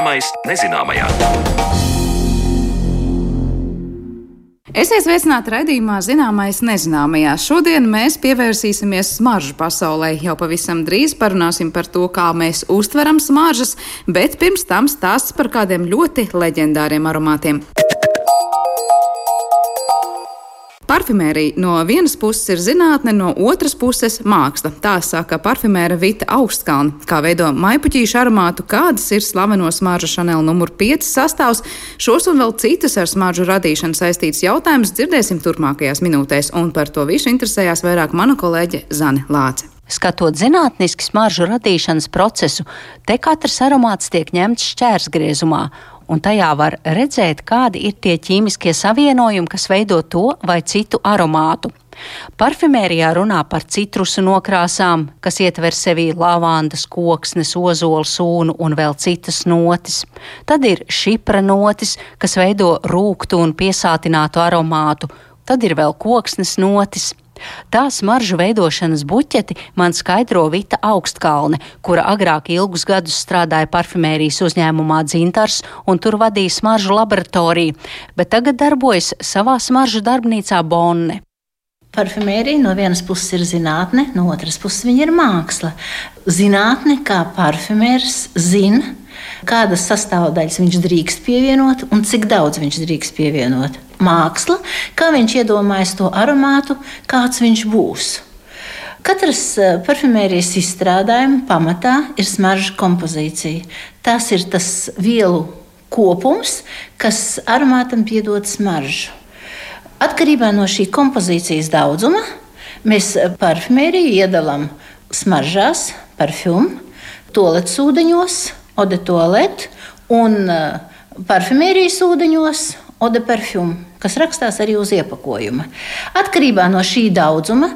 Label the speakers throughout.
Speaker 1: Zināmais nezināmajā.
Speaker 2: Esiet sveicināti raidījumā Zināmais nezināmajā. Šodien mēs pievērsīsimies smaržu pasaulē. Jau pavisam drīz parunāsim par to, kā mēs uztveram smaržas, bet pirms tam stāsts par kādiem ļoti leģendāriem aromātiem. Parfimērija no vienas puses ir zinātne, no otras puses māksla. Tā saka parfimēra Vita Augstkalna. Kā veido maipuķīšu aromātu, kādas ir slaveno smaržu Chanel numur 5 sastāvs, šos un vēl citus ar smaržu radīšanu saistītus jautājumus dzirdēsim turpmākajās minūtēs, un par to visu interesējās vairāk mana kolēģe Zane Lāce.
Speaker 3: Skatot zinātniski smaržu radīšanas procesu, te katrs aromāts tiek ņemts šķērsgriezumā, un tajā var redzēt, kādi ir tie ķīmiskie savienojumi, kas veido to vai citu aromātu. Parfimērijā runā par citrusu nokrāsām, kas ietver sevī lavandas, koksnes, ozola sūnu un vēl citas notis. Tad ir šipra notis, kas veido rūktu un piesātinātu aromātu. Tad ir vēl koksnes notis. Tā smaržu veidošanas buķeti man skaidro Vita Augstkalne, kura agrāk ilgus gadus strādāja parfimērijas uzņēmumā Dzintars un tur vadīja smaržu laboratoriju, bet tagad darbojas savā smaržu darbnīcā Bonne.
Speaker 4: Parfumērija no vienas puses ir zinātne, no otras puses viņa ir māksla. Zinātne, kā parfumērs, zina, kādas sastāvdaļas viņš drīkst pievienot un cik daudz viņš drīkst pievienot māksla, kā viņš iedomājas to aromātu, kāds viņš būs. Katras eh, parfumērijas izstrādājuma pamatā ir smarža kompozīcija. Tas ir tas vielu kopums, kas aromātam piedod smaržu. Atkarībā no šī kompozīcijas daudzuma mēs parfumēriju iedalām smaržās, parfumu, toaletes ūdeņos, ode toaletu un eh, parfumērijas ūdeņos, ode parfumu kas rakstās arī uz iepakojuma. Atkarībā no šī daudzuma,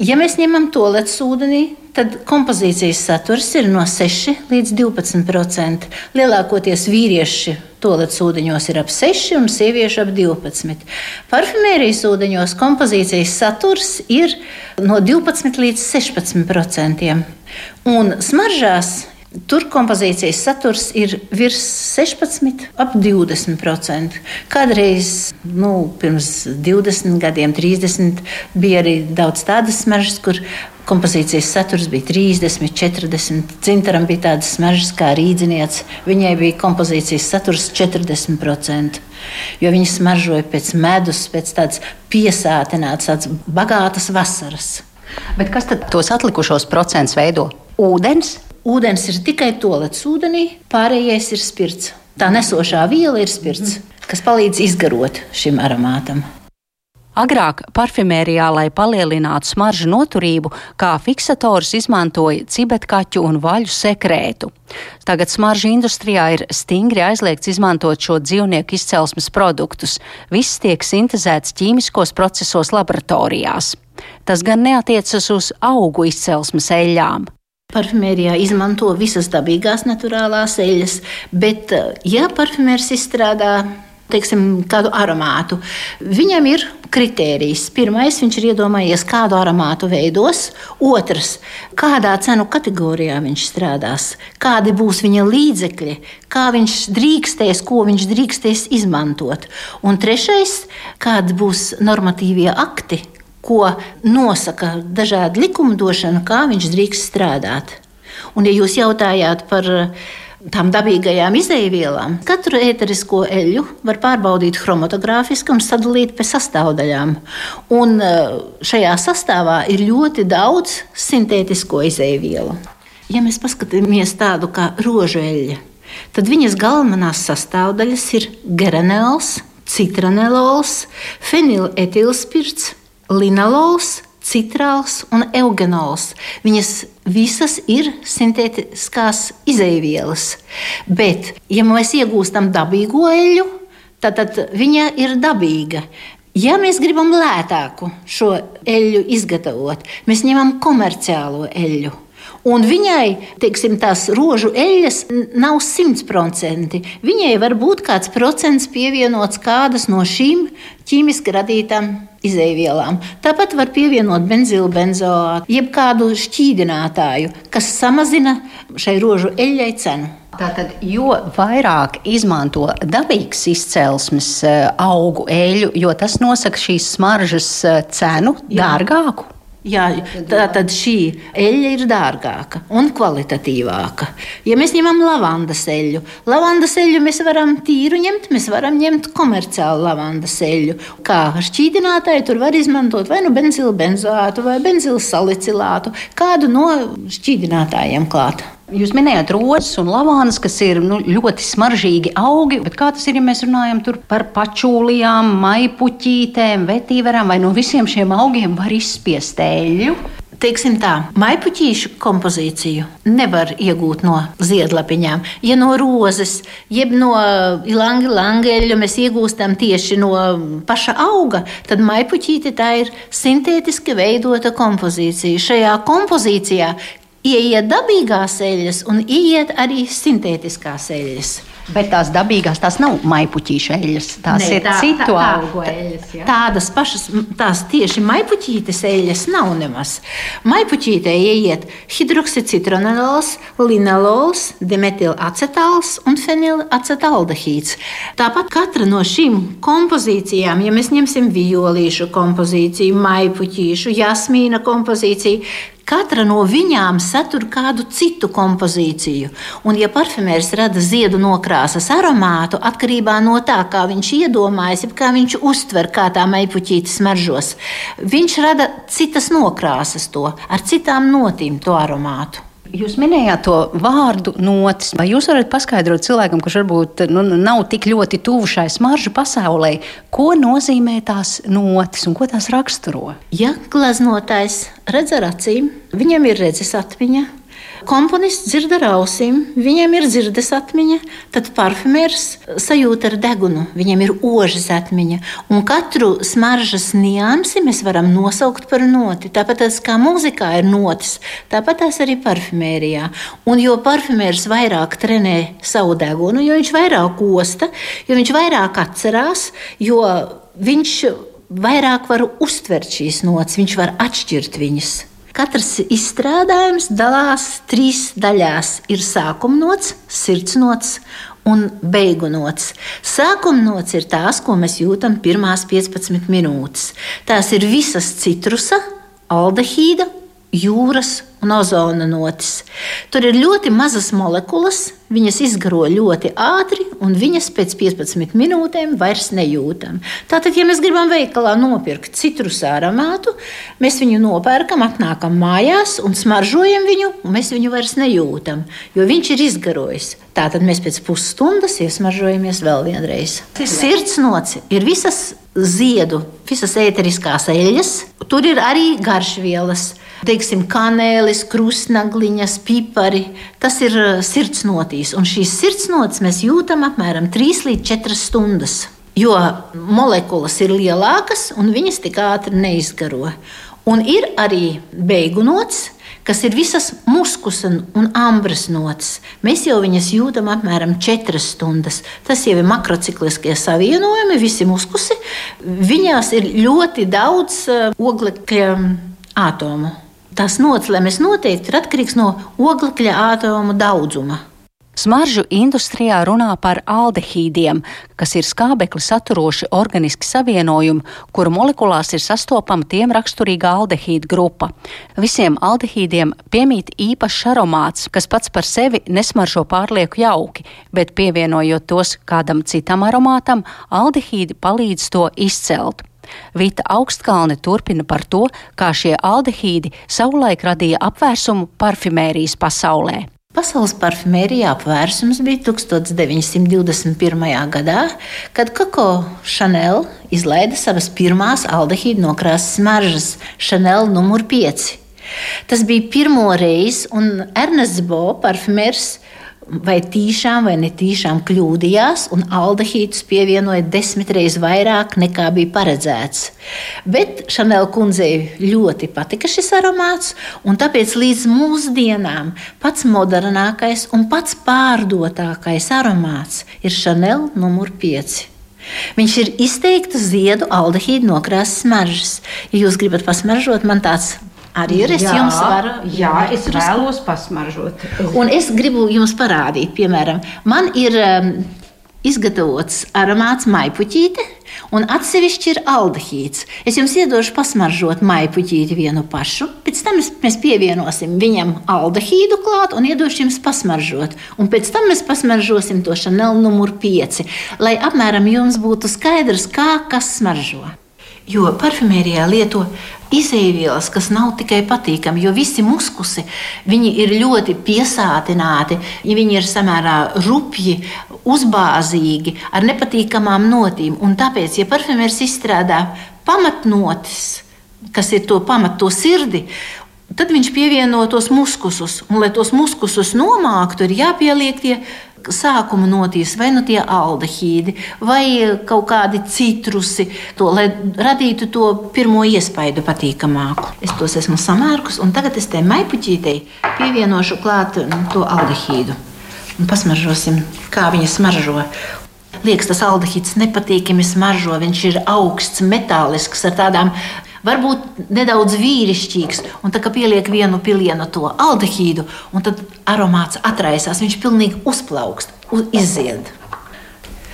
Speaker 4: ja mēs ņemam to ledus ūdenī, tad kompozīcijas saturs ir no 6 līdz 12%. Lielākoties vīrieši toaletes ūdeņos ir ap 6 un sieviešu ap 12. Parfumērijas ūdeņos kompozīcijas saturs ir no 12 līdz 16%. Un smaržās Tur kompozīcijas saturs ir virs 16, ap 20%. Kādreiz, nu, pirms 20 gadiem, 30, bija arī daudz tādas smaržas, kur kompozīcijas saturs bija 30, 40. Cintaram bija tādas smaržas kā rīdzinieks. Viņai bija kompozīcijas saturs 40%. Jo viņi smaržoja pēc medus, pēc tādas piesātinātas, tādas bagātas vasaras.
Speaker 3: Bet kas tad tos atlikušos procentus veido? Ūdens,
Speaker 4: Ūdens ir tikai toplets ūdenī, pārējais ir spirts. Tā nesošā viela ir spirts, kas palīdz izgarot šim aromātam.
Speaker 3: Agrāk parfimērijā, lai palielinātu smaržu noturību, kā fiksators izmantoja cibetkaķu un vaļu sekrētu. Tagad smaržu industrijā ir stingri aizliegts izmantot šo dzīvnieku izcelsmes produktus. Viss tiek sintēzēts ķīmiskos procesos laboratorijās. Tas gan neatiecas uz augu izcelsmes eļļām.
Speaker 4: Parfumērijā izmanto visas dabīgās naturālās eļļas, bet, eh, ja parfumērs izstrādā teiksim, kādu aromātu. Viņam ir kritērijs. Pirmais, viņš ir iedomājies, kādu aromātu veidos. Otrs, kādā cenu kategorijā viņš strādās, kādi būs viņa līdzekļi, kā viņš drīkstēs, ko viņš drīkstēs izmantot. Un trešais, kādi būs normatīvie akti, ko nosaka dažādi likumdošana, kā viņš drīkst strādāt. Un, ja jūs jautājāt par eh, tām dabīgajām izēvielām, katru ēterisko eļļu var pārbaudīt chromatogrāfiski un sadalīt pēc sastāvdaļām. Un eh, šajā sastāvā ir ļoti daudz sintētisko izēvielu. Ja mēs paskatāmies tādu kā rožu eļļu, tad viņas galvenās sastāvdaļas ir geranēls, citranelols, feniletilspirts linalols, citrāls un eugenols. Viņas visas ir sintētiskās izēvielas. Bet, ja mēs iegūstam dabīgo eļļu, tad, tad viņa ir dabīga. Ja mēs gribam lētāku šo eļļu izgatavot, mēs ņemam komerciālo eļļu. Un viņai, teiksim, tās rožu eļļas nav simtprocentīgi. Viņai var būt kāds procents pievienots kādas no šīm ķīmiski radītām izēvielām. Tāpat var pievienot benzīlu benzoātu, jeb kādu šķīdinātāju, kas samazina šai rožu eļļai cenu.
Speaker 3: Tātad, jo vairāk izmanto dabīgas izcelsmes eh, augu eļļu, jo tas nosaka šīs smaržas eh, cenu dārgāku.
Speaker 4: Jā, tā tad šī eļļa ir dārgāka un kvalitatīvāka. Ja mēs ņemam lavandas eļļu, lavandas eļļu mēs varam tīru ņemt, mēs varam ņemt komerciālu lavandas eļļu. Kā šķīdinātāju tur var izmantot vai nu benzīlu benzoātu vai benzīlu salicilātu, kādu no šķīdinātājiem klāt.
Speaker 3: Jūs minējāt rozes un lavānas, kas ir nu, ļoti smaržīgi augi, bet kā tas ir, ja mēs runājam par pačūlijām, maipuķītēm, vetīverām vai no visiem šiem augiem var izspiest eļļu?
Speaker 4: Teiksim tā, maipuķīšu kompozīciju nevar iegūt no ziedlapiņām. Ja no rozes, jeb no ilangi langeļa mēs iegūstam tieši no paša auga, tad maipuķīte tā ir sintētiski veidota kompozīcija. Šajā kompozīcijā ieiet dabīgās eļļas un ieiet arī sintētiskās eļļas.
Speaker 3: Bet tās dabīgās, tās nav maipuķīšu eļļas. Tās ne, ir tā, citu tā, augu eļļas.
Speaker 4: Ja? Tādas pašas, tās tieši maipuķītes eļļas nav nemaz. Maipuķītē ieiet hidroksicitronēls, linelols, dimetilacetāls un fenilacetaldehīds. Tāpat katra no šīm kompozīcijām, ja mēs ņemsim violīšu kompozīciju, maipuķīšu, jasmīna kompozīciju, Katra no viņām satur kādu citu kompozīciju. Un, ja parfumērs rada ziedu nokrāsas aromātu, atkarībā no tā, kā viņš iedomājas, kā viņš uztver, kā tā meipuķīte smaržos, viņš rada citas nokrāsas to ar citām notīm, to aromātu.
Speaker 3: Jūs minējāt to vārdu notis. Vai jūs varat paskaidrot cilvēkam, kurš varbūt nu, nav tik ļoti tuvu šai smaržu pasaulē, ko nozīmē tās notis un ko tās raksturo?
Speaker 4: Ja glaznotājs redz ar acīm, viņam ir redzes atmiņa, Komponists dzird ar ausīm, viņam ir dzirdes atmiņa, tad parfumērs sajūt ar degunu, viņam ir ožas atmiņa. Un katru smaržas niansi mēs varam nosaukt par noti. Tāpat tas kā mūzikā ir notis, tāpat tas arī parfumērijā. Un jo parfumērs vairāk trenē savu degunu, jo viņš vairāk osta, jo viņš vairāk atcerās, jo viņš vairāk var uztvert šīs notis, viņš var atšķirt viņas. Katrs izstrādājums dalās trīs daļās. Ir sākuma nots, sirds nots un beigu nots. Sākuma nots ir tās, ko mēs jūtam pirmās 15 minūtes. Tās ir visas citrusa, aldehīda jūras un ozona notis. Tur ir ļoti mazas molekulas, viņas izgaro ļoti ātri, un viņas pēc 15 minūtēm vairs nejūtam. Tātad, ja mēs gribam veikalā nopirkt citrus aromātu, mēs viņu nopērkam, atnākam mājās un smaržojam viņu, un mēs viņu vairs nejūtam, jo viņš ir izgarojis. Tātad mēs pēc pusstundas iesmaržojamies vēl vienreiz. Sirds noci ir visas ziedu, visas ēteriskās eļļas, tur ir arī garšvielas teiksim, kanēlis, krustnagliņas, pipari. Tas ir uh, sirdsnotīs, un šīs sirdsnotis mēs jūtam apmēram 3 līdz 4 stundas. Jo molekulas ir lielākas un viņas tik ātri neizgaro. Un ir arī beigu nots, kas ir visas muskus un ambras notis. Mēs jau viņas jūtam apmēram 4 stundas. Tas jau ir makrocikliskie savienojumi, visi muskusi. Viņās ir ļoti daudz uh, oglekļa atomu. Tas noclemes noteikti ir atkarīgs no oglekļa atomu daudzuma.
Speaker 3: Smaržu industrijā runā par aldehīdiem, kas ir skābekli saturoši organiski savienojumi, kuru molekulās ir sastopama tiem raksturīga aldehīda grupa. Visiem aldehīdiem piemīt īpašs aromāts, kas pats par sevi nesmaržo pārlieku jauki, bet pievienojot tos kādam citam aromātam, aldehīdi palīdz to izcelt. Vita Augstkalne turpina par to, kā šie aldehīdi savulaik radīja apvērsumu parfimērijas pasaulē.
Speaker 4: Pasaules parfimērijā apvērsums bija 1921. gadā, kad Koko Chanel izlaida savas pirmās aldehīdu nokrāsas maržas Chanel numur 5. Tas bija pirmo reizi, un Ernests Bo, parfimērs, vai tīšām vai netīšām kļūdījās, un aldehītus pievienoja desmit reizes vairāk nekā bija paredzēts. Bet Šanela kundzei ļoti patika šis aromāts, un tāpēc līdz mūsdienām pats modernākais un pats pārdotākais aromāts ir Šanela numur 5. Viņš ir izteikta ziedu aldehīdu nokrāsas smaržas. Ja jūs gribat pasmaržot, man tāds Arī ir. Es
Speaker 3: jā,
Speaker 4: jums varu.
Speaker 3: Jā, es vēlos pasmaržot.
Speaker 4: Un es gribu jums parādīt, piemēram, man ir um, izgatavots aromāts maipuķīte. Un atsevišķi ir aldehīds. Es jums iedošu pasmaržot maipuķīti vienu pašu. Pēc tam mēs, mēs pievienosim viņam aldehīdu klāt un iedošu jums pasmaržot. Un pēc tam mēs pasmaržosim to šanelu numuru 5, lai apmēram jums būtu skaidrs, kā kas smaržo. Jo parfumērijā lieto izēvielas, kas nav tikai patīkami, jo visi muskusi ir ļoti piesātināti, viņi ir samērā rupji, uzbāzīgi, ar nepatīkamām notīm. Un tāpēc, ja parfumērs izstrādā pamatnotis, kas ir to pamatu, sirdi, tad viņš pievieno tos muskusus. Un, lai tos muskusus nomāktu, ir jāpieliek tie sākuma notīs, vai nu tie aldehīdi, vai kaut kādi citrusi, to, lai radītu to pirmo iespaidu patīkamāku. Es tos esmu samērkus, un tagad es te maipuķītei pievienošu klāt nu, to aldehīdu. Un pasmaržosim, kā viņa smaržo. Liekas, tas aldehīds nepatīkami smaržo. Viņš ir augsts, metālisks, ar tādām varbūt nedaudz vīrišķīgs. Un tā kā pieliek vienu pilienu to aldehīdu, un tad aromāts atraisās, viņš pilnīgi uzplaukst, uz, izzied.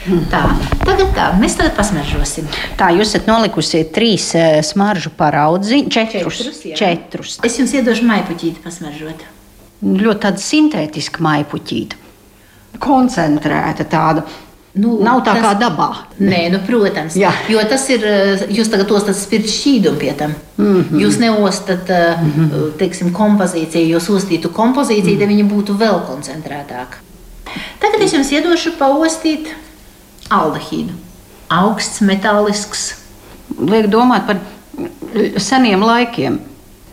Speaker 4: Tā, tagad tā, mēs tagad pasmaržosim.
Speaker 3: Tā, jūs esat nolikusi trīs uh, smaržu paraudzi, četrus.
Speaker 4: Četrus, jā.
Speaker 3: četrus.
Speaker 4: Es jums iedošu maipuķīti pasmaržot.
Speaker 3: Ļoti tāda sintētiska maipuķīta. Koncentrēta tāda.
Speaker 4: Nu,
Speaker 3: Nav tā
Speaker 4: tas-
Speaker 3: kā dabā.
Speaker 4: Nē, nu, protams.
Speaker 3: Jā.
Speaker 4: Jo tas ir. eh, Jūs tagad ostat spirta šķīdumu pie tam. Mm
Speaker 3: Mhm.
Speaker 4: -hmm. Jūs neostat mm -hmm. teiksim, kompozīciju. Jūs ostītu kompozīciju, mm -hmm. tad viņa būtu vēl koncentrētāka. Tagad es jums iedošu paostīt aldehīdu. Augsts, metālisks.
Speaker 3: Liek domāt par seniem laikiem,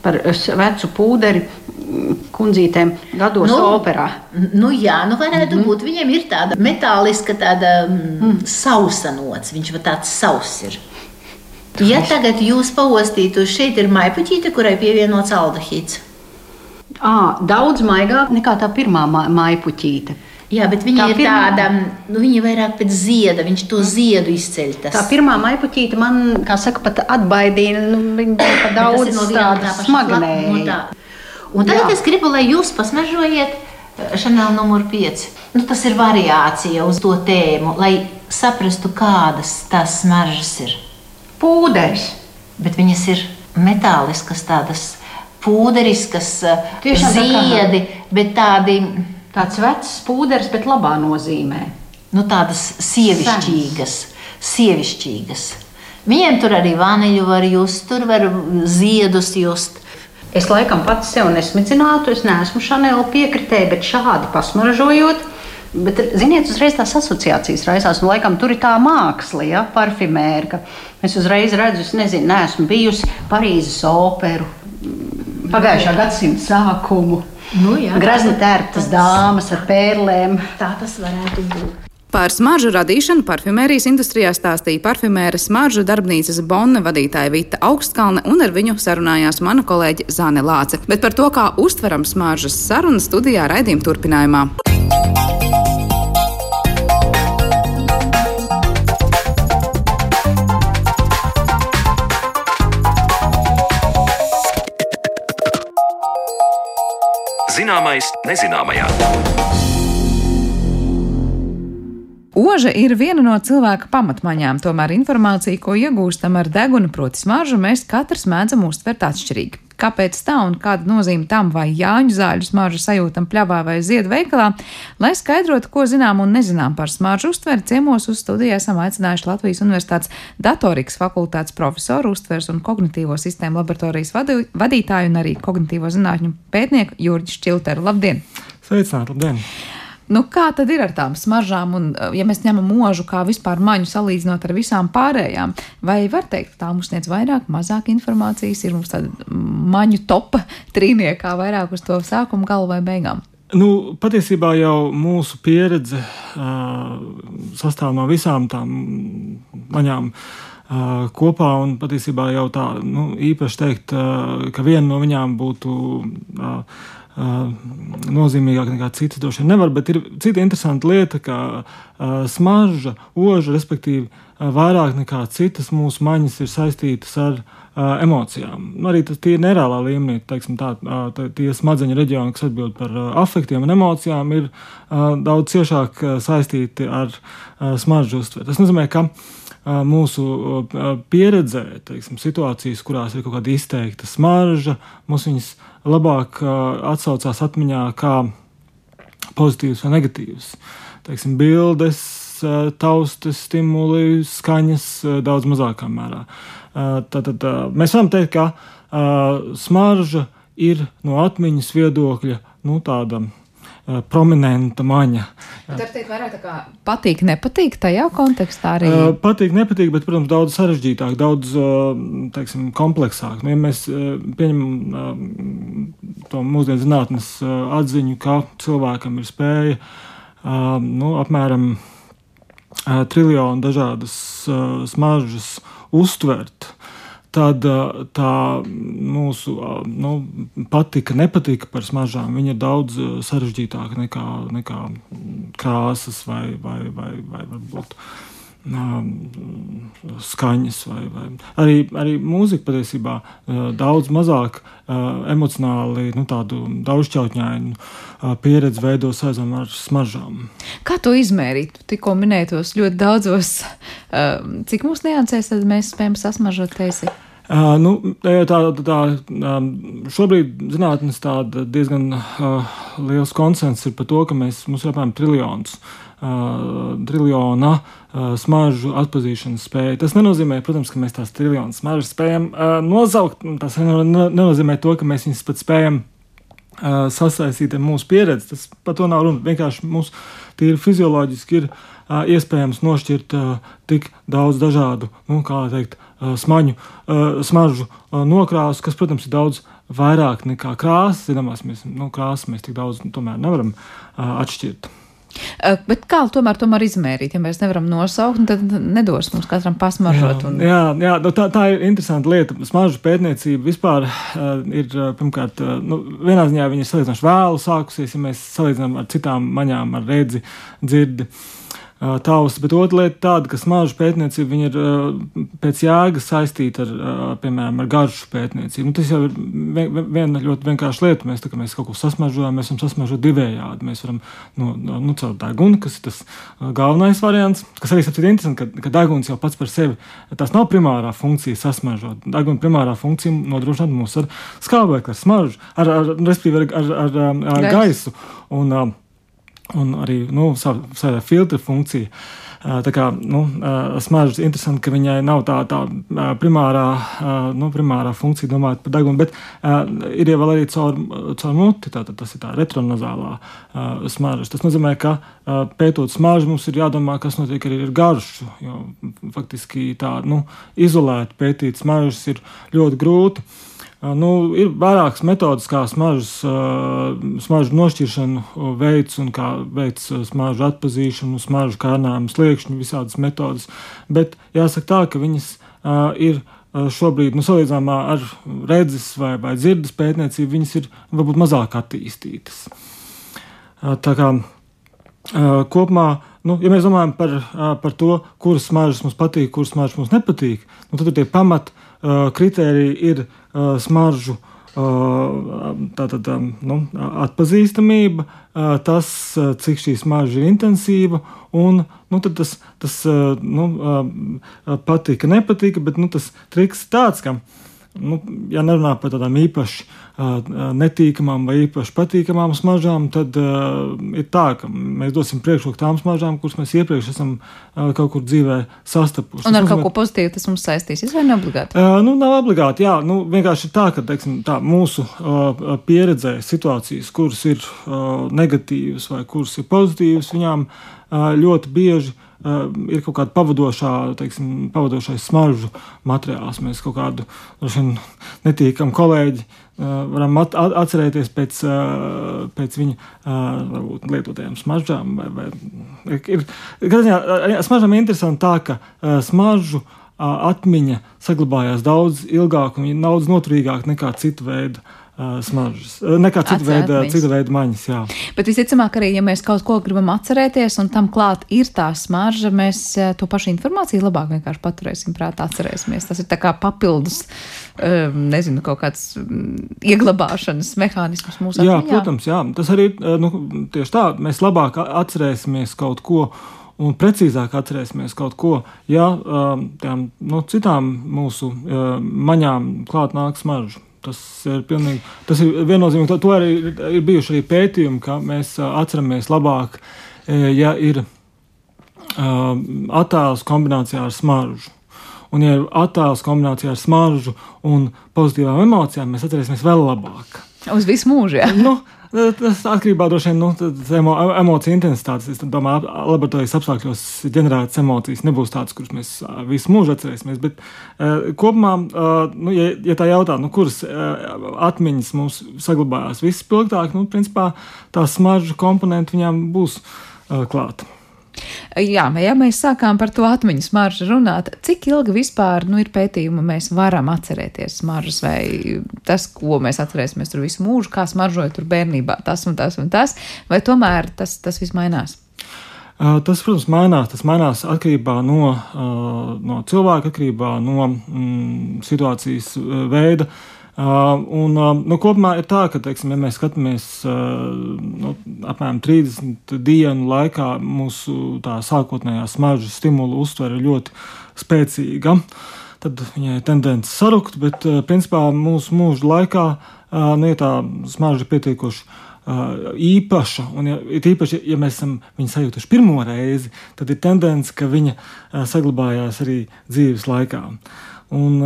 Speaker 3: par vecu pūderi kundzītēm gados
Speaker 4: Nu,
Speaker 3: operā.
Speaker 4: Nu, jā, nu varētu mm -hmm. būt. Viņam ir tāda metāliska, tāda mm, mm. sausa nots. Viņš ir tāds sauss. Ir. Ja tagad jūs paostītu, šeit ir maipuķīte, kurai pievienots aldehīds.
Speaker 3: À, daudz maigāk nekā tā pirmā ma- maipuķīte.
Speaker 4: Jā, bet viņa
Speaker 3: Tā
Speaker 4: ir
Speaker 3: pirmā-
Speaker 4: tāda, nu, viņa vairāk pēc zieda, viņš to ziedu izceļ. Tas.
Speaker 3: Tā pirmā maipuķīte man, kā saka, pat atbaidīja. Nu, viņa bija pa daudz
Speaker 4: no tā
Speaker 3: tāda smagnēja.
Speaker 4: no tā. Un tagad
Speaker 3: Jā.
Speaker 4: Es gribu, lai jūs pasmažojiet Chanel numur 5. Nu, tas ir variācija uz to tēmu, lai saprastu, kādas tās smaržas ir.
Speaker 3: Pūderis.
Speaker 4: Bet viņas ir metāliskas, tādas pūderiskas,
Speaker 3: Tiešām tā kā-
Speaker 4: ziedi, bet tādi.
Speaker 3: Tāds vecs pūderis, bet labā nozīmē.
Speaker 4: nu, tādas sievišķīgas, sievišķīgas. Viņiem tur arī vaniļu var just, tur var ziedus just.
Speaker 3: Es laikam pats sev nesmidzinātu, es neesmu šanēla piekritēja, bet šādi pasmaražojot. Bet, ziniet, uzreiz tās asociācijas raisās. Nu, laikam, tur ir tā māksla, ja, parfimēra. ka Es uzreiz redzu, es nezinu, neesmu bijusi Parīzes operu pagājušā gadsimta sākumu.
Speaker 4: Nu, tā-
Speaker 3: tērptas dāmas ar pērlēm.
Speaker 4: Tā tas varētu būt.
Speaker 2: Par smaržu radīšanu parfimērijas industrijā stāstīja parfimēra smaržu darbnīcas Bonne vadītāja Vita Augstkalne, un ar viņu sarunājās mana kolēģe Zāne Lāce. Bet par to, kā uztveram smaržas sarunas studijā raidījuma turpinājumā.
Speaker 1: Zināmais nezināmajā.
Speaker 5: Oža ir viena no cilvēka pamatmaņām, tomēr informācija, ko iegūstam ar degunu, proti smaržu, mēs katrs mēdzam uztvert atšķirīgi. Kāpēc tā un kāda nozīme tam, vai jāņu zāļu smaržu sajūtam pļavā vai ziedu veikalā, lai skaidrotu, ko zinām un nezinām par smaržu uztveri, ciemos uz studiju esam aicinājuši Latvijas Universitātes datorikas fakultātes profesoru, uztveres un kognitīvo sistēmu laboratorijas vadu, vadītāju un arī kognitīvo zinātņu pētnieku Jurģi Šķilteru. Labdien!
Speaker 6: Sveicināti, labdien!
Speaker 5: Nu, kā tad ir ar tām smaržām, un uh, ja mēs ņemam mūžu kā vispār maņu salīdzinot ar visām pārējām, vai var teikt, ka tā mums sniedz vairāk, mazāk informācijas, ir mums tāda maņu topa trīniekā vairāk uz to sākumu galu vai beigām?
Speaker 6: Nu, patiesībā jau mūsu pieredze uh, sastāv no visām tām maņām uh, kopā, un patiesībā jau tā nu, īpaši teikt, uh, ka viena no viņām būtu. Uh, nozīmīgāk nekā citas droši vien nevar, bet ir cita interesanta lieta, uh, smarža, oža, respektīvi, vairāk nekā citas mūsu maņas ir saistītas ar emocijām. Nu, arī tas ir nereālā līmenī, teiksim, tā, tā, tie smadzeņu reģioni, kas atbild par afektiem un emocijām, ir daudz ciešāk saistīti ar smaržu uztveri. Tas nozīmē, ka uh, mūsu pieredzē, teiksim, situācijas, kurās ir kaut kāda izteikta smarža, mums viņas labāk atsaucās atmiņā kā pozitīvas vai negatīvas. Teiksim, bildes, taustes, stimuli, skaņas daudz mazākā mērā. Tātad mēs varam teikt, ka smarža ir no atmiņas viedokļa nu, tāda prominenta maņa.
Speaker 5: Tā ir vairāk tā kā patīk, nepatīk tajā kontekstā arī.
Speaker 6: Uh, patīk, nepatīk, bet, protams, daudz sarežģītāk, daudz uh, teiksim, kompleksāk. Nu, ja mēs pieņemam to mūsdienu zinātnes atziņu, ka cilvēkam ir spēja nu, apmēram triljonu dažādas smaržas uztvert tad tā mūsu nu, patika, nepatika par smaržām. Viņa ir daudz sarežģītāka nekā, nekā krāsas vai, vai, vai, vai varbūt skaņas, vai, vai arī, arī mūzika patiesībā daudz mazāk emocionāli, nu, tādu daudzšķautņainu pieredzi veido saistām ar smaržām.
Speaker 5: Kā to izmērīt? Tikko minētos ļoti daudzos, cik mūsu niansēs tad mēs spējam sasmažot teisi?
Speaker 6: Uh, nu, tā, tā, šobrīd zinātnē diezgan uh, liels konsens ir par to, ka mēs, mums ir apmēram triljons triljona smaržu atpazīšanas spēju. Tas nenozīmē, protams, ka mēs tās triljonus smaržas spējam nosaukt. Tas nenozīmē to, ka mēs viņus pat spējam sasaistīt ar mūsu pieredzi. Tas par to nav runa. Vienkārši mums tīri fizioloģiski ir iespējams nošķirt tik daudz dažādu, nu, kā teikt, smaņu, smaržu nokrāsu, kas, protams, ir daudz vairāk nekā krāsas. Zināmās, mēs, nu, krāsas mēs tik daudz nu, tomēr nevaram atšķirt.
Speaker 5: Bet kā tomēr, tomēr izmērīt? Ja mēs nevaram nosaukt, tad nedos mums katram pasmaržot.
Speaker 6: Un... Jā, jā, jā nu tā, tā ir interesanta lieta. Smaržu pētniecība vispār uh, ir, pirmkārt, uh, nu, vienā ziņā viņa ir salīdzinoši vēlu sākusies, ja mēs salīdzinām ar citām maņām, ar redzi, dzirdi. Uh, taustas. Bet otra lieta tāda, ka smaržu pētniecība ir pēc jēgas saistīta ar, piemēram, ar garšu pētniecību. Nu, tas jau ir viena ļoti vienkārša lieta. Mēs, tā, mēs kaut ko sasmažojam, mēs varam sasmažot divējādi. Mēs varam nu, nu, caur degunu, kas ir tas galvenais variants, kas arī ir interesanti, ka, ka deguns jau pats par sevi tas nav primārā funkcija sasmažot. Deguna primārā funkcija nodrošināt mūs ar skābekli, ar smaržu, ar, ar, ar, ar, ar, ar gaisu. Un, un arī nu, savā filtra funkcija. Tā kā nu, smaržas interesanti, ka viņai nav tā, tā primārā, nu, primārā funkcija domājot par degunu, bet ir jau arī caur, caur muti, tātad tas ir tā retronazālā smaržas. Tas nozīmē, ka pētot smaržu mums ir jādomā, kas notiek arī ar garšu, jo faktiski tā nu, izolēti pētīt smaržas ir ļoti grūti. Nu, ir vairākas metodas, kā smaržas, smaržu nošķiršanu veids un kā veids smaržu atpazīšanu, smaržu kārnājumu, sliekšņu, visādas metodas. Bet jāsaka tā, ka viņas ir šobrīd, nu, salīdzinājumā ar redzes vai, vai dzirdes pētniecību, viņas ir varbūt mazāk attīstītas. Tā kā kopumā, nu, ja mēs domājam par, par to, kuras smaržas mums patīk, kuras smaržas mums nepatīk, nu, tad tie pamat kritēriji ir smaržu tātad, nu, atpazīstamība, tas, cik šī smarža ir intensīva, un nu, tas, tas nu, patika, nepatika, bet nu, tas triks tāds, ka nu, ja nerunā par tādām īpaši uh, netīkamām vai īpaši patīkamām smaržām, tad uh, ir tā, ka mēs dosim priekšroku tām smaržām, kuras mēs iepriekš esam uh, kaut kur dzīvē sastapuši.
Speaker 5: Un ar kaut ko pozitīvu tas mums saistīsies, vai ne obligāti?
Speaker 6: Uh, nu, nav obligāti, jā. Nu, vienkārši ir tā, ka teiksim, tā, mūsu uh, pieredzē situācijas, kuras ir uh, negatīvas vai kuras ir pozitīvas, viņām uh, ļoti bieži uh, ir kaut kāda pavadošā, teiksim, pavadošais smaržu materiāls. Mēs kaut kādu vien, netīkamu kolēģi uh, varam at, at, atcerēties pēc, uh, pēc viņa varbūt, lietotajām smaržām. Vai, vai, ir, ziņā, smaržām ir interesanti tā, ka smaržu atmiņa saglabājās daudz ilgāk un daudz noturīgāk nekā citu veidu smaržas, nekā cita veida, cita veida maņas. Jā.
Speaker 5: Bet visticamāk, arī, ja mēs kaut ko gribam atcerēties, un tam klāt ir tā smarža, mēs to pašu informāciju labāk vienkārši paturēsim prātā, atcerēsimies. Tas ir tā kā papildus, nezinu, kaut kāds ieglabāšanas mehānisms mūsu
Speaker 6: atmiņā. Jā, protams, jā. Tas arī nu, tieši tā, mēs labāk atcerēsimies kaut ko un precīzāk atcerēsimies kaut ko, ja tām nu, citām mūsu maņām klāt nāk smaržu. Tas ir pilnīgi, tas ir viennozīmīgi. To, to arī ir, ir bijuši arī pētījumi, ka mēs atceramies labāk, ja ir attēls kombinācijā ar smaržu. Un, ja ir attēls kombinācijā ar smaržu un pozitīvām emocijām, mēs atcerēsimies vēl labāk.
Speaker 5: Uz visu mūžu. Ja?
Speaker 6: Nu, Tas atkarībā no nu, emo, emociju intensitātes. Es domāju, ka laboratorijas apstākļos ģenerētas emocijas nebūs tādas, kuras mēs visu mūžu atcerēsimies. Bet uh, kopumā, uh, nu, ja, ja tā jautā, nu, kuras uh, atmiņas mums saglabājās vispilgtāk, nu, principā tā smaržu komponenta viņām būs uh, klāta.
Speaker 5: Jā, ja mēs sākām par to atmiņu smaržu runāt, cik ilgi vispār nu, ir pētījumi, mēs varam atcerēties smaržas, vai tas, ko mēs atcerēsimies tur visu mūžu, kā smaržoja tur bērnībā, tas un tas un tas, vai tomēr tas, tas viss mainās?
Speaker 6: Tas, protams, mainās. Tas mainās atkarībā no, no cilvēka, atkarībā no mm, situācijas veida. Uh, un, nu, kopumā ir tā, ka, teiksim, ja mēs skatāmies nu, apmēram 30 dienu laikā, mūsu sākotnējā smaržu stimulu uztvere ir ļoti spēcīga. Tad viņai ir tendence sarukt, bet principā mūsu mūža laikā nu, ja tā smarža ir pietiekoši īpaša, un ja, īpaši, ja mēs esam viņu sajūtuši pirmo reizi, tad ir tendence, ka viņa saglabājās arī dzīves laikā. Un,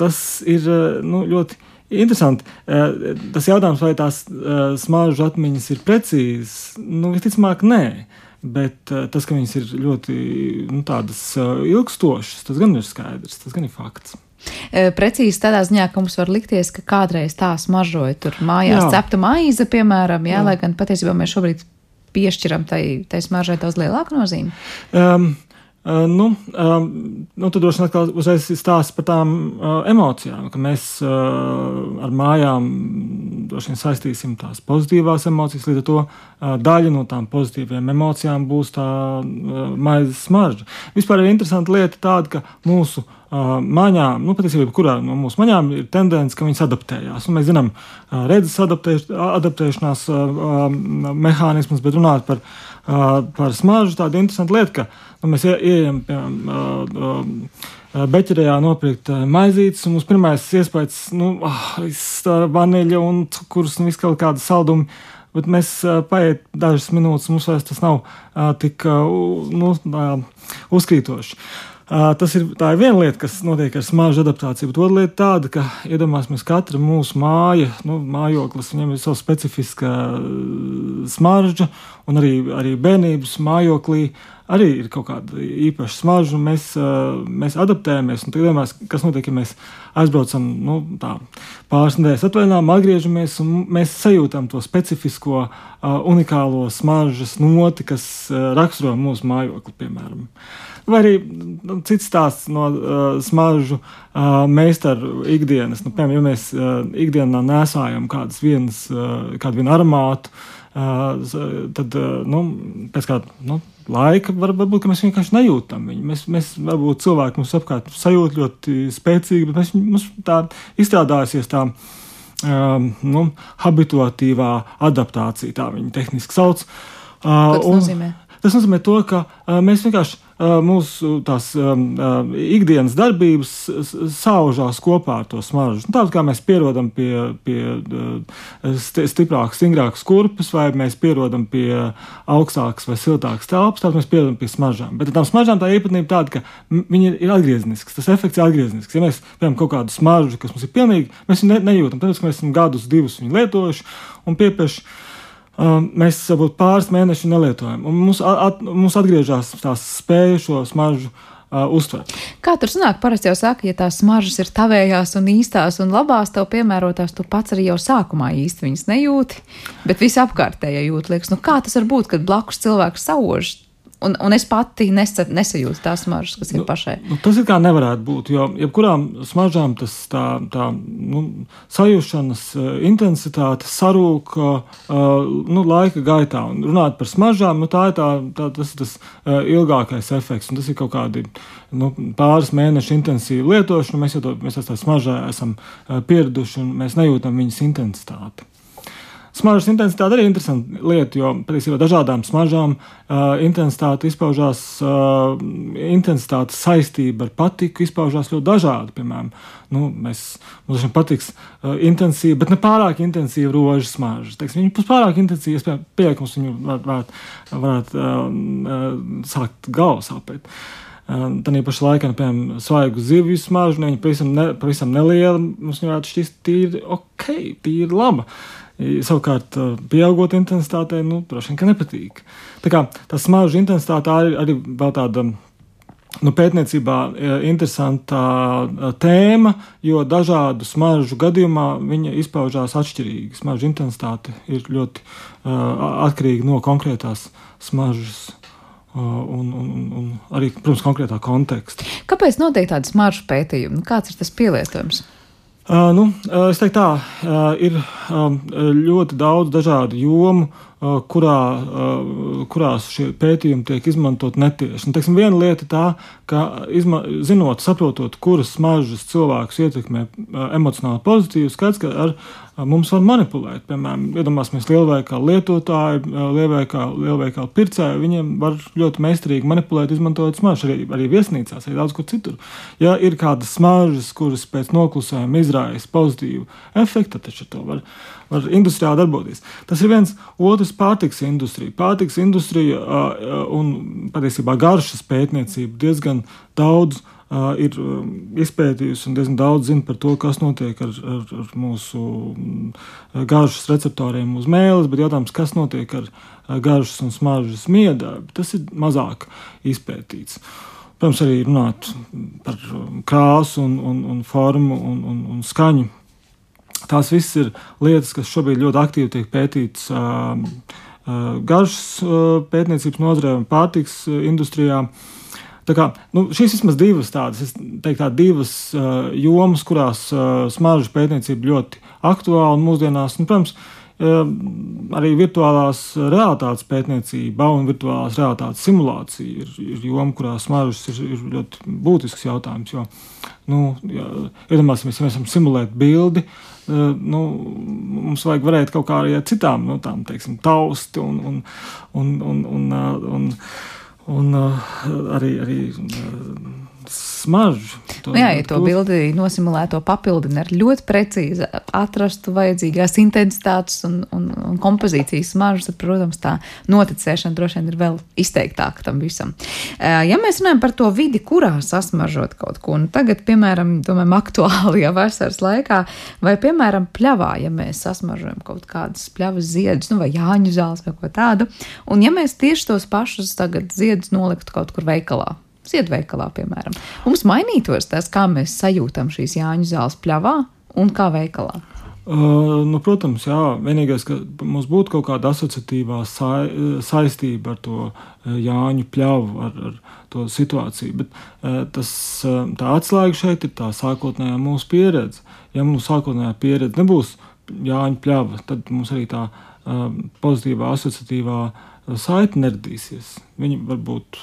Speaker 6: tas ir nu, ļoti Interesanti. Eh, tas jautājums, vai tās eh, smaržu atmiņas ir precīzas, nu, visticamāk, nē. Bet eh, tas, ka viņas ir ļoti nu, ilgstošas, tas gan ir skaidrs, tas gan ir fakts.
Speaker 5: Precīzi tādā ziņā, ka mums var likties, ka kādreiz tā smaržoja tur mājās jā. cepta maize, piemēram, jā, jā. lai gan patiesībā mēs šobrīd piešķiram tai, tai smaržai daudz lielāku nozīmi. Um,
Speaker 6: Uh, nu, uh, nu, tad droši vien atkal uzreiz stāsta par tām uh, emocijām, ka mēs ar mājām droši vien saistīsim tās pozitīvās emocijas, līdz ar to daļa no tām pozitīvām emocijām būs tā maizes smarža. Vispār ir interesanta lieta tāda, ka mūsu maņām, nu, patiesībā, kurā no mūsu maņām ir tendence, ka viņas adaptējās. Un mēs zinām, redzes adaptēš, adaptēšanās mehānismus, bet runāt par, uh, par smaržu, tāda interesanta lieta, ka Nu, mēs ieejam, piemēram, beķerijā nopirkt maizītes, un mums pirmais iespējas, nu, oh, vaniļa un cukurs un viss kaut kāda saldumi. Bet mēs paiet dažas minūtes, mums vairs tas nav tik nu, uzkrītoši. Tas ir, ir viena lieta, kas notiek ar smaržu adaptāciju, bet otra lieta tāda, ka iedomāsimies, ka katra mūsu māja, nu, mājoklis, viņam ir sava specifiska smarža, un arī, arī bērnības mājoklī arī ir kaut kāda īpaša smarža, un mēs, mēs adaptējamies. Tad, vienmēr, kas notiek, ja mēs aizbraucam nu, tā, pāris nedēļas atvaļinājumā, atgriežamies un mēs sajūtam to specifisko, unikālo smaržas noti, kas raksturo mūsu mājokli, piemēram. Vai arī nu, cits stāsts no uh, smaržu uh, meistaru ikdienas. Nu, piemēram, ja mēs uh, ikdienā nesājam kādas vienas, uh, kādu vienu aromātu, uh, tad uh, nu, pēc kāda nu, laika var, varbūt mēs vienkārši nejūtam viņu. Mēs, mēs varbūt cilvēki mums apkārt sajūt ļoti spēcīgi, bet mēs, mums tā izstrādājusies tā. Um, nu, habituatīvā adaptācija, tā viņa tehniski sauc.
Speaker 5: Uh, tas nozīmē?
Speaker 6: Tas nozīmē to, ka uh, mēs vienkārši mūsu tās ikdienas darbības saužās kopā ar to smaržu. Nu, Tāpat kā mēs pierodam pie, pie stiprākas, stingrākas kurpes, vai mēs pierodam pie augstākas vai siltākas telpas, tad mēs pierodam pie smaržām. Bet tam smaržām tā īpatnība tāda, ka viņi ir atgriezenisks, tas efekts ir atgriezenisks. Ja mēs, piemēram, kaut kādu smaržu, kas mums ir pilnīgi, mēs viņu ne, nejūtam, tāpēc, ka mēs esam gadus, divus viņu lietojuši un piepieši mēs varbūt pāris mēnešus nelietojam. Mums, at, mums atgriežas tās spējas šo smaržu uh, uztvert.
Speaker 5: Kā tur sanāk? Parasti jau saka, ja tās smaržas ir tavējās un īstās un labās, tev piemērotās, tu pats arī jau sākumā īsti viņas nejūti, bet visi apkārtējie jūt. Liekas, nu kā tas var būt, kad blakus cilvēks sauž un, un es pati nesa, nesajūtu tās smaržas, kas ir
Speaker 6: Nu,
Speaker 5: pašai.
Speaker 6: Nu, tas ir kā nevarētu būt, jo jebkurām smaržām tas tā, tā nu, sajūšanas eh, intensitāte sarūk uh, nu, laika gaitā. Un runāt par smaržām, nu, tā ir tā, tā, tas, tas uh, ilgākais efekts, un tas ir kaut kādi nu, pāris mēnešu intensīva lietošana. Mēs jau to, mēs tā smaržā esam uh, pieraduši, un mēs nejūtam viņas intensitāti. Smaržas intensitāte arī ir interesanta lieta, jo patiesībā dažādām smaržām uh, intensitāte izpaužās, uh, intensitātes saistība ar patiku izpaužās ļoti dažādi. Piemēram, nu, mēs, mums šim patiks uh, intensīva, bet ne pārāk intensīva rožu smarža. Teiksim, viņa būs pārāk intensīva, ka mums viņu varētu, varētu, uh, uh, sākt galvu sāpēt. Uh, Tad pašā laikā, nu, piemēram, svaigu zivju smaržu, nu, viņa pavisam, ne, pavisam neliela, mums varētu šķist tīri ok, tīri laba. Savukārt, pieaugot intensitātei, nu, droši vien, ka nepatīk. Tā kā tā smaržu intensitāte arī, arī vēl tāda. Nu, pētniecībā ir interesanta tēma, jo dažādu smaržu gadījumā viņa izpaužās atšķirīgi. Smaržu intensitāte ir ļoti uh, atkarīga no konkrētās smaržas. Uh, un, un, un arī, protams, konkrētā konteksta.
Speaker 5: Kāpēc notiek tāda smaržu pētījuma? Kāds ir tas pielietojums?
Speaker 6: Uh, nu, es teiktu, tā uh, ir um, ļoti daudz dažādu jomu, uh, kurā, kurās šie pētījumi tiek izmantot netieši. Un, teiksim, viena lieta ir tā, ka izma, zinot, saprotot, kuras smaržas cilvēkus ietekmē emocionāli pozitīvi, skaidrs, ka ar mums var manipulēt. Piemēram, iedomāsimies lielveikalu lietotāju, lielveikalu, lielveikalu pircēju, viņiem var ļoti meistarīgi manipulēt, izmantojot smaržas arī, arī viesnīcās, arī daudz kur citur. Ja ir kādas smaržas, kuras pēc noklusējuma izraisa pozitīvu efektu, tad taču to var, var industrijā darboties. Tas ir viens otrs pārtiks industrija. Pārtiks industrija un patiesībā garšas pētniecība diezgan daudz uh, ir izpētījusi un diezgan daudz zina par to, kas notiek ar, ar, ar mūsu garšas receptoriem uz mēles, bet jautājums, kas notiek ar garšas un smaržas miedarbu, tas ir mazāk izpētīts. Protams, arī runāt par krāsu, un, un, un formu un, un, un skaņu. Tās visas ir lietas, kas šobrīd ļoti aktīvi tiek pētītas uh, uh, garšas uh, pētniecības nozarē un pārtiks industrijā. Tā kā, nu, šīs vismaz divas tādas, teiktu, tā divas uh, jomas, kurās uh, smaržu pētniecība ļoti aktuāla un mūsdienās, un, protams, uh, arī virtuālās realitātes pētniecība un virtuālās realitātes simulācija ir, ir joma, kurā smaržas ir, ir ļoti būtisks jautājums. Jo, nu, iedomāsimies, ja mēs varam simulēt bildi, uh, nu, mums vajag varēt kaut kā arī ar citām, nu, tām, teiksim, tausti un, un, un, un, un, un, un un uh, arī, arī uh, smaržu.
Speaker 5: Nu jā, ja to bildi nosimulēto papildina ar ļoti precīzi atrastu vajadzīgās intensitātes un, un, un kompozīcijas smaržas, tad, protams, tā noticēšana droši vien ir vēl izteiktāka tam visam. Ja mēs runājam par to vidi, kurā sasmaržot kaut ko, nu tagad, piemēram, domājam, aktuālajā vasaras laikā, vai, piemēram, pļavā, ja mēs sasmaržojam kaut kādas pļavas ziedus, nu, vai jāņu zāles vai ko tādu, un ja mēs tieši tos pašus tagad ziedus noliktu kaut kur veikalā, Ziedveikalā, piemēram. Mums mainītos tas, kā mēs sajūtam šīs Jāņu zāles pļavā un kā veikalā.
Speaker 6: Uh, nu, protams, jā, vienīgais, ka mums būtu kaut kāda asociatīvā sa saistība ar to Jāņu pļavu, ar, ar to situāciju. Bet uh, tas, uh, tā atslēga šeit ir tā sākotnējā mūsu pieredze. Ja mūsu sākotnējā pieredze nebūs Jāņu pļava, tad mums arī tā uh, pozitīvā asociatīvā uh, saite neradīsies. Viņi var būt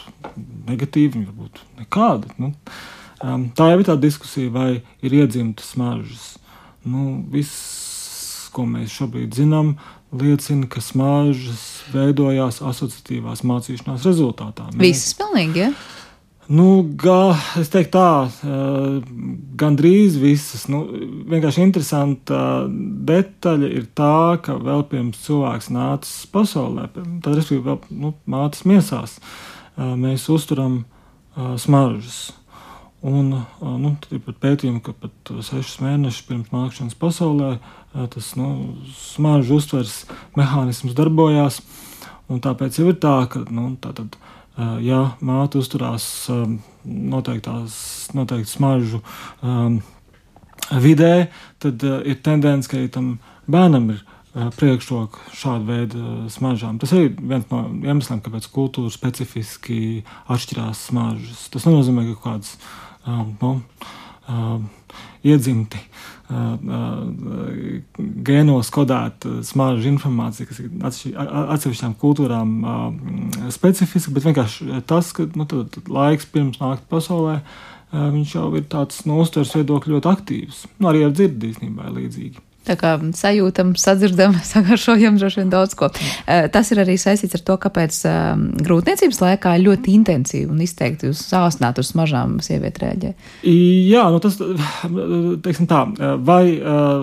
Speaker 6: negatīvi, viņi var būt nekādi. Nu, um, tā jau ir tā diskusija, vai ir iedzimtas smaržas. Nu, viss, ko mēs šobrīd zinām, liecina, ka smaržas veidojās asociatīvās mācīšanās rezultātā.
Speaker 5: Mēs, Visas pilnīgi, ja?
Speaker 6: Nu, gā, es teiktu, tā, gandrīz visas. Nu, vienkārši interesanta detaļa ir tā, ka vēl pirms cilvēks nācis pasaulē, tad, respektīvi, vēl nu, mātes miesās, mēs uzturam smaržas. Un nu, ir pat pētījumi, ka pat sešus mēnešus pirms nākšanas pasaulē tas nu, smaržu uztveres mehānisms darbojās. Tāpēc jau ir tā, ka nu, tā tad, uh, ja māte uzturās eh, noteiktās, noteikti smaržu um, vidē, tad ir tendence, ka tam bērnam ir priekšroku šādu veidu smaržām. Tas ir viens no iemesliem, kāpēc kultūra specifiski atšķirās smaržas. Tas nenozīmē, ka kaut kādas nu, iedzimti gēnos kodēta smaržu informācija, kas ir atsevišķām kultūrām specifiska, bet vienkārši tas, ka nu, tad, tad laiks pirms nākt pasaulē, viņš jau ir tāds no uztveres viedokļa ļoti aktīvs. Nu, arī ar dzirdi īstenībā līdzīgi.
Speaker 5: Tā kā sajūtam, sadzirdam, sagaršojam droši vien daudz ko. Eh, tas ir arī saistīts ar to, kāpēc ehm, grūtniecības laikā ļoti intensīvi un izteikti uz sāsnāt uz smažām sievieti rēģē.
Speaker 6: Jā, nu tas, teiksim tā, vai eh,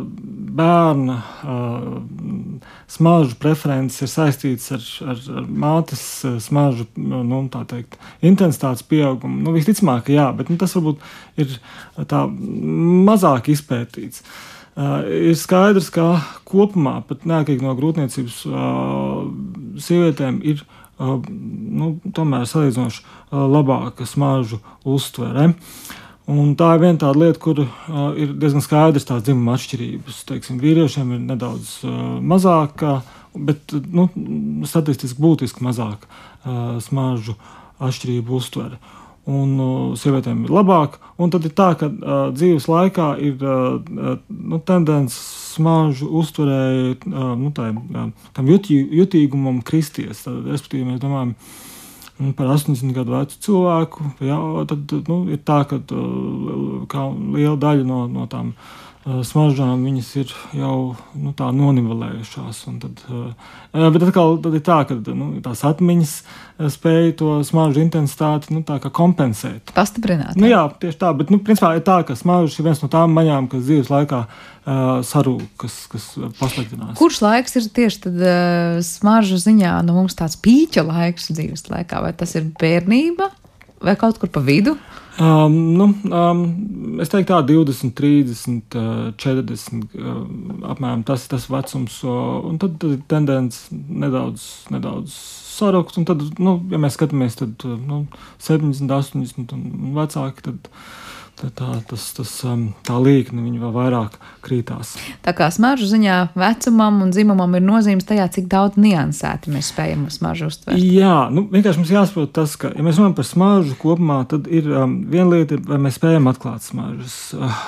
Speaker 6: bērna eh, smaržu preferences ir saistītas ar, ar, ar mātes smaržu, nu, tā teikt, intensitātes pieaugumu. Nu, visticamāk, jā, bet nu, tas varbūt ir tā mazāk izpētīts. Uh, ir skaidrs, ka kopumā, pat neatkarīgi no grūtniecības, uh, sievietēm ir uh, nu, tomēr salīdzinoši labāka smaržu uztvere. Un tā ir viena tāda lieta, kur uh, ir diezgan skaidrs tās dzimuma atšķirības. Teiksim, vīriešiem ir nedaudz uh, mazāka, bet nu, statistiski būtiski mazāka uh, smaržu atšķirību uztvere. Uh, un uh, sievietēm ir labāk. Un tad ir tā, ka uh, dzīves laikā ir uh, uh nu, tendence smaržu uzturēji uh, nu, tā, uh, tam jutī, jutīgumam kristies. Tad, respektīvi, mēs domājam nu, par 80 gadu vecu cilvēku. Jā, tad nu, ir tā, ka uh, liela daļa no, no tām uh, smaržām viņas ir jau nu, tā nonivelējušās. Tad, uh, bet atkal tad ir tā, ka nu, tās atmiņas spēja to smaržu intensitāti nu, kompensēt.
Speaker 5: Pastiprināt.
Speaker 6: Nu, jā, tieši tā. Bet, nu, principā ir tā, ka smaržas ir viens no tām maņām, kas dzīves laikā uh, sarūk, kas, kas pasliktinās.
Speaker 5: Kurš laiks ir tieši tad uh, smaržu ziņā nu, mums tāds pīķa laiks dzīves laikā? Vai tas ir bērnība vai kaut kur pa vidu?
Speaker 6: Um, nu, um, es teiktu, tā 20, 30, 40. Uh, apmēram tas ir tas vecums. Un tad, tad ir tendence nedaudz, nedaudz sarukt. Un tad, nu, ja mēs skatāmies, tad nu, 70, 80 un vecāki. Tad, tā, tas, tas, um, tā līkne vēl vairāk krītās.
Speaker 5: Tā kā smaržu ziņā vecumam un dzimumam ir nozīmes tajā, cik daudz niansēti mēs spējam smaržu uztvert.
Speaker 6: Jā, nu, vienkārši mums jāsaprot tas, ka, ja mēs runājam par smaržu kopumā, tad ir um, viena lieta, vai mēs spējam atklāt smaržas, uh,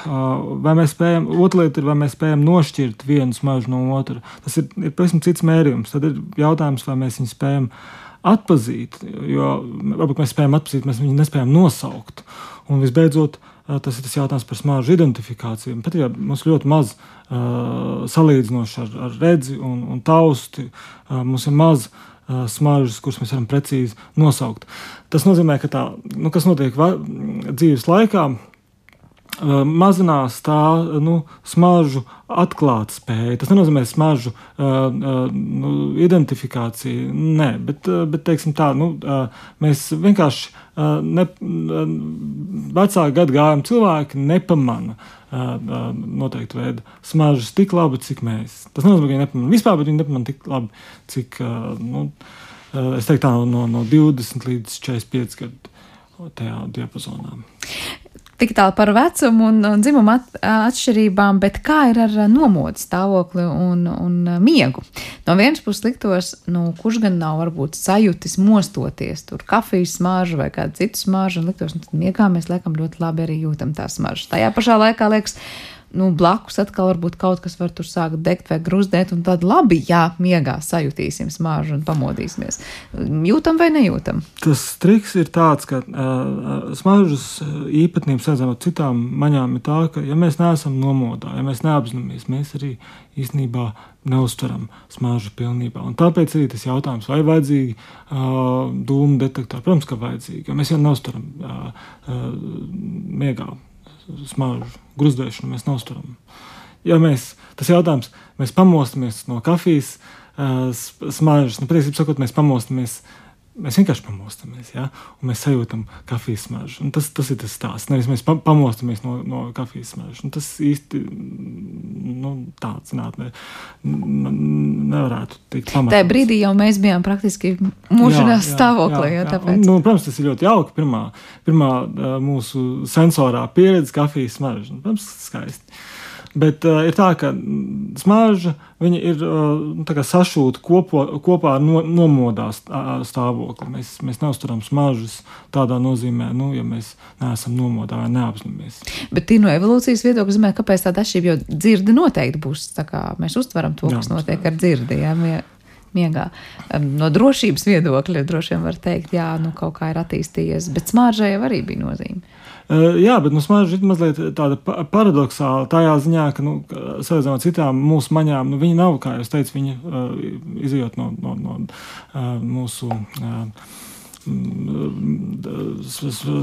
Speaker 6: vai mēs spējam, otra lieta ir, vai mēs spējam nošķirt vienu smaržu no otra. Tas ir, ir pavisam cits mērījums. Tad ir jautājums, vai mēs viņu spējam atpazīt, jo varbūt mēs spējam atpazīt, mēs viņu nespējam nosaukt. Un visbeidzot, uh, tas ir tas jautājums par smāžu identifikāciju. Pat ja mums ļoti maz uh, salīdzinoši ar, ar redzi un, un tausti, uh, mums ir maz uh, smaržas, kuras mēs varam precīzi nosaukt. Tas nozīmē, ka tā, nu, kas notiek dzīves laikā, mazinās tā nu, smaržu atklātspēja. Tas nenozīmē smaržu uh, uh, nu, identifikāciju, nē, bet, uh, bet teiksim, tā, nu, uh, mēs vienkārši uh, ne, uh, vecāku gadu gājumu cilvēki nepamana. Uh, noteikti veidu smaržas tik labi, cik mēs. Tas nozīmē, ka viņi nepamana vispār, bet viņi nepamana tik labi, cik uh, nu, uh, es teiktu, tā, no, no 20 līdz 45 gadu tajā diapazonā.
Speaker 5: Tik tālu par vecumu un, un dzimumu at, atšķirībām, bet kā ir ar nomodu stāvokli un, un miegu? No vienas puses liktos, nu, kurš gan nav varbūt sajūtis mostoties, tur kafijas smāžu vai kādu citu smāžu, un liktos, nu, tad miegā mēs liekam ļoti labi arī jūtam tās smaržas. Tajā pašā laikā liekas, nu, blakus atkal varbūt kaut kas var tur sākt degt vai gruzdēt, un tad labi, jā, miegā sajutīsim smāžu un pamodīsimies. Jūtam vai nejūtam?
Speaker 6: Tas triks ir tāds, ka uh, smaržas īpatnības redzam ar citām maņām ir tā, ka, ja mēs neesam nomodā, ja mēs neapzināmies, mēs arī īstenībā neuztveram smaržu pilnībā. Un tāpēc arī tas jautājums, vai vajadzīgi uh, dūmu detektori, protams, ka vajadzīgi, jo mēs jau neuztveram uh, uh, miegā smaržu gruzdēšanu mēs neuzturam. Ja mēs, tas jautājums, mēs pamostamies no kafijas uh, smaržas, nu, patiesībā sakot, mēs pamostamies. Mēs vienkārši pamostamies, ja? un mēs sajūtam kafijas smaržu. Un tas, tas ir tas stāsts. Nevis mēs pa pamostamies no, no kafijas smaržas. Un tas īsti nu, tāds zinātnē nevarētu tikt pamatots.
Speaker 5: Tajā brīdī jau mēs bijām praktiski mūžinās stāvoklī. Jā, jā. Un,
Speaker 6: nu, protams, tas ir ļoti jauki. Pirmā, pirmā mūsu sensorā pieredze kafijas smarža. Nu, protams, skaisti. Bet uh, ir tā, ka smarža ir uh, sašūta kopo, kopā ar no, nomodā stāvokli. Mēs, mēs neuzturam smaržas tādā nozīmē, nu, ja mēs neesam nomodā vai neapzināmies.
Speaker 5: Bet no evolūcijas viedokļa, zināmā, kāpēc tāda atšķirība, jo dzirde noteikti būs. Mēs uztveram to, kas Jā, notiek ar dzirdi. Jā, miegā. No drošības viedokļa droši vien var teikt, jā, nu kaut kā ir attīstījies, bet smāržai jau arī bija nozīme.
Speaker 6: Jā, bet nu, smarža ir mazliet tāda paradoxāla. Tādā ziņā, ka, nu, salīdzinot ar citām mūsu maņām, nu, viņi nav, kā jau teicu, viņi uh, izjūt no, no, no uh, mūsu. Uh,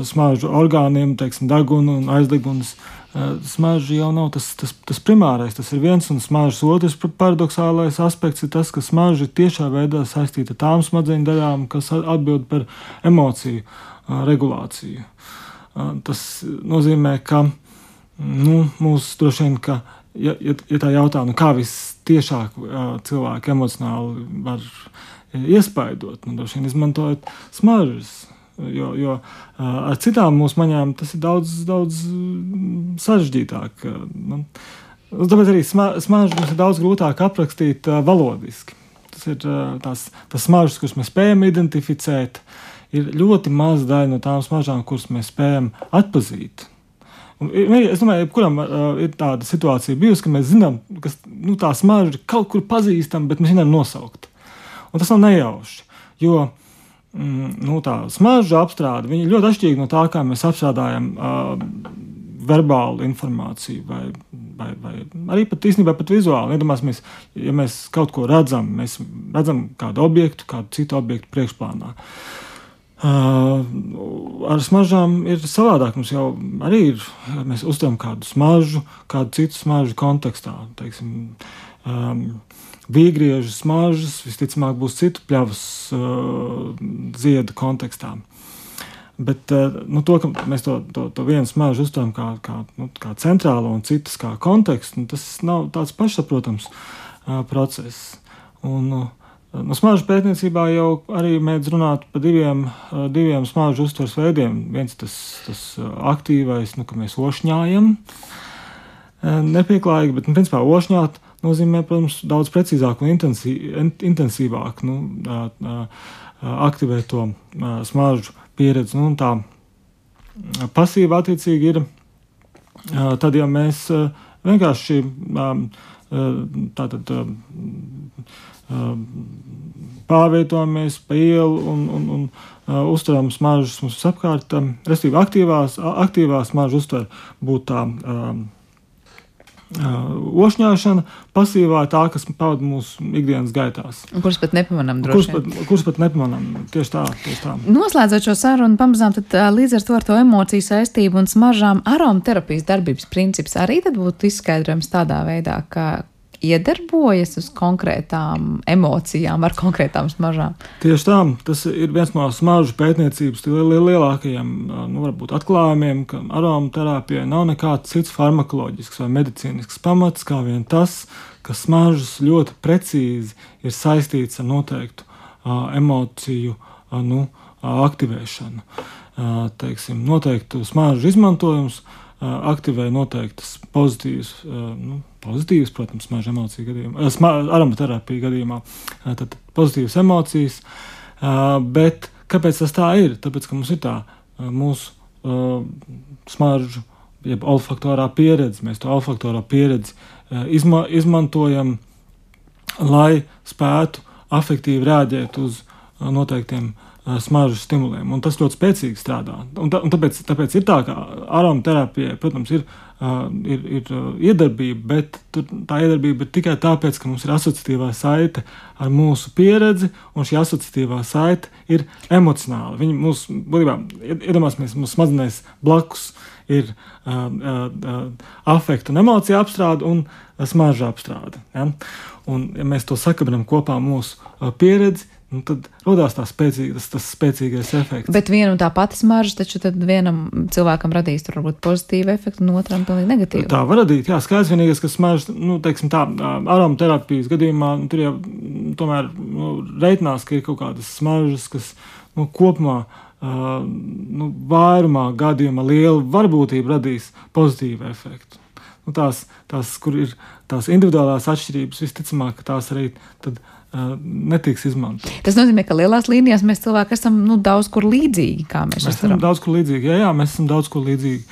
Speaker 6: smaržu orgāniem, teiksim, deguna un aizdegunas. Smarža jau nav tas, tas, tas primārais, tas ir viens un smaržas otrs paradoxālais aspekts ir tas, ka smarža ir tiešā veidā saistīta ar tām smadzeņu daļām, kas atbild par emociju regulāciju. Tas nozīmē, ka nu, mūsu droši vien, ka, ja, ja, ja tā jautā, nu, kā vistiešāk cilvēki emocionāli var iespaidot, nu, droši vien izmantojot smaržas. Jo, jo ar citām mūsu maņām tas ir daudz, daudz sarežģītāk. Nu, tāpēc arī smaržu mums ir daudz grūtāk aprakstīt valodiski. Tas ir tās, tas smaržas, kuras mēs spējam identificēt, ir ļoti maza daļa no tām smaržām, kuras mēs spējam atpazīt. Un, es domāju, ka kuram uh, ir tāda situācija bijusi, ka mēs zinām, ka nu, tā smarža kaut kur pazīstama, bet mēs nevaram nosaukt. Un tas nav nejauši. Jo mm, nu, tā smarža apstrāde ļoti atšķirīga no tā, kā mēs apstrādājam uh, verbālu informāciju, vai, vai, vai arī pat īstenībā pat vizuāli. Iedomāsimies, ja mēs kaut ko redzam, mēs redzam kādu objektu, kādu citu objektu priekšplānā. Uh, ar smaržām ir savādāk. Mums jau arī ir, mēs uztveram kādu smaržu, kādu citu smaržu kontekstā. Teiksim, um, vīgriežu smaržas visticamāk būs citu pļavas uh, ziedu kontekstā. Bet nu, to, ka mēs to, to, to vienu smaržu uztveram kā, kā, nu, kā centrālo un citas kā kontekstu, nu, tas nav tāds pašsaprotams uh, process. Un, uh, Nu, smaržu pētniecībā jau arī mēdz runāt par diviem, uh, diviem smaržu uztveres veidiem. Viens tas, tas uh, aktīvais, nu, ka mēs ošņājam, nepieklājīgi, bet, nu, principā, ošņāt nozīmē, protams, daudz precīzāk un intensī, intensīvāk nu, aktivēt to smaržu pieredzi. Nu, tā pasīva attiecīgi ir tad, ja mēs vienkārši tātad pārvietojamies pa ielu un, un, un uh, uztveram smaržas mums apkārt. Um, Respektīvi, aktīvās, aktīvās smaržas uztver būt tā. Um, ošņāšana, pasīvā tā, kas pavada mūsu ikdienas gaitās.
Speaker 5: Kurus pat nepamanām,
Speaker 6: kurus pat, kurus pat nepamanām. Tieši tā, tieši tā.
Speaker 5: Noslēdzot šo sarunu, pamazām tad, līdz ar to ar to emociju saistību un smaržām aromaterapijas darbības princips arī tad būtu izskaidrojams tādā veidā, ka iedarbojas uz konkrētām emocijām, ar konkrētām smaržām.
Speaker 6: Tieši tā, tas ir viens no smaržu pētniecības lielākajiem nu, varbūt, atklājumiem, ka aromaterapijai nav nekāds cits farmakoloģisks vai medicīnisks pamats, kā vien tas, ka smaržas ļoti precīzi ir saistīts ar noteiktu uh, emociju uh, nu, aktivēšanu. Uh, teiksim, noteiktu smaržu izmantojums aktivē noteiktas pozitīvas. Nu, pozitīvas, protams, smaržu emociju gadījumā, aromaterapija gadījumā, tad pozitīvas emocijas. Bet kāpēc tas tā ir? Tāpēc, ka mums ir tā mūsu smaržu, jeb olfaktorā pieredze. Mēs to olfaktorā pieredzi izma, izmantojam, lai spētu afektīvi rēģēt uz noteiktiem smaržu stimuliem. Un tas ļoti spēcīgi strādā. Un tā, un tāpēc, tāpēc ir tā, ka aromaterapija, protams, ir ir, ir iedarbība, bet tā iedarbība ir tikai tāpēc, ka mums ir asociatīvā saite ar mūsu pieredzi, un šī asociatīvā saite ir emocionāla. Viņa mums, būtībā, iedomāsimies, mūsu smadzenēs blakus ir uh, uh, afekta un emocija apstrāde un smarža apstrāde. Ja? Un, ja mēs to sakabinām kopā mūsu pieredzi, nu, tad radās spēcīga, tas, tas spēcīgais efekts.
Speaker 5: Bet viena un tā pati smarža, taču vienam cilvēkam radīs varbūt pozitīvu efektu, un otram pilnīgi negatīvu.
Speaker 6: Tā var radīt, jā, skaidrs vienīgais, ka smarža, nu, teiksim tā, aromaterapijas gadījumā, nu, tur jau tomēr nu, reitinās, ka ir kaut kādas smaržas, kas nu, kopumā. Uh, nu, vairumā gadījumā liela varbūtība radīs pozitīvu efektu. Nu, tās, tās, kur ir tās individuālās atšķirības, visticamāk, tās arī tad, uh, netiks izmantotas.
Speaker 5: Tas nozīmē, ka lielās līnijās mēs cilvēki esam nu, daudz kur līdzīgi. Mēs,
Speaker 6: mēs esam daudz kur līdzīgi. Jā, jā, mēs esam daudz kur līdzīgi.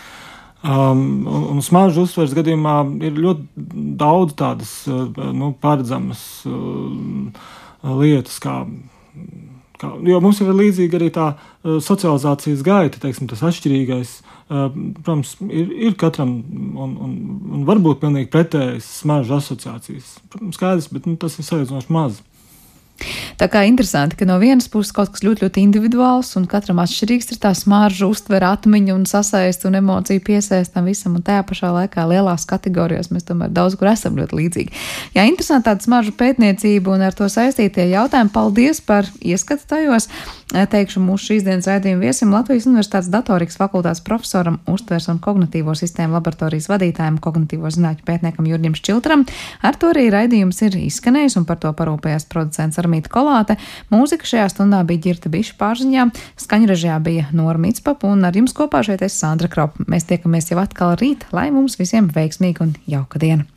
Speaker 6: Um, un, un smaržu uztveres gadījumā ir ļoti daudz tādas uh, nu, paredzamas uh, lietas, kā Kā, jo mums ir līdzīga arī tā uh, socializācijas gaita, teiksim, tas atšķirīgais. Uh, protams, ir, ir katram, un, un, un varbūt pilnīgi pretējas smaržu asociācijas. Protams, skaidrs, bet nu, tas ir salīdzinoši maz.
Speaker 5: Tā kā interesanti, ka no vienas puses kaut kas ļoti, ļoti individuāls un katram atšķirīgs ir tā smarža, uztver atmiņu un sasaist un emociju piesaist tam visam, un tajā pašā laikā lielās kategorijās mēs tomēr daudz kur esam ļoti līdzīgi. Jā, interesanti tāda smaržu pētniecība un ar to saistītie jautājumi. Paldies par ieskatu tajos. Teikšu mūsu šīs dienas raidījuma viesim Latvijas Universitātes datorikas fakultātes profesoram, uztvers un kognitīvo sistēmu laboratorijas vadītājiem, kognitīvo zinātņu pētniekam Jurģim Šķiltram. Ar to arī raidījums ir izskanējis un par to parūpējās producents Armīta Kolāte. Mūzika šajā stundā bija ģirta bišu pārziņā, skaņražajā bija Nora Mitspapa un ar jums kopā šeit es Sandra Kropa. Mēs tiekamies jau atkal rīt, lai mums visiem veiksmīga un jauka diena.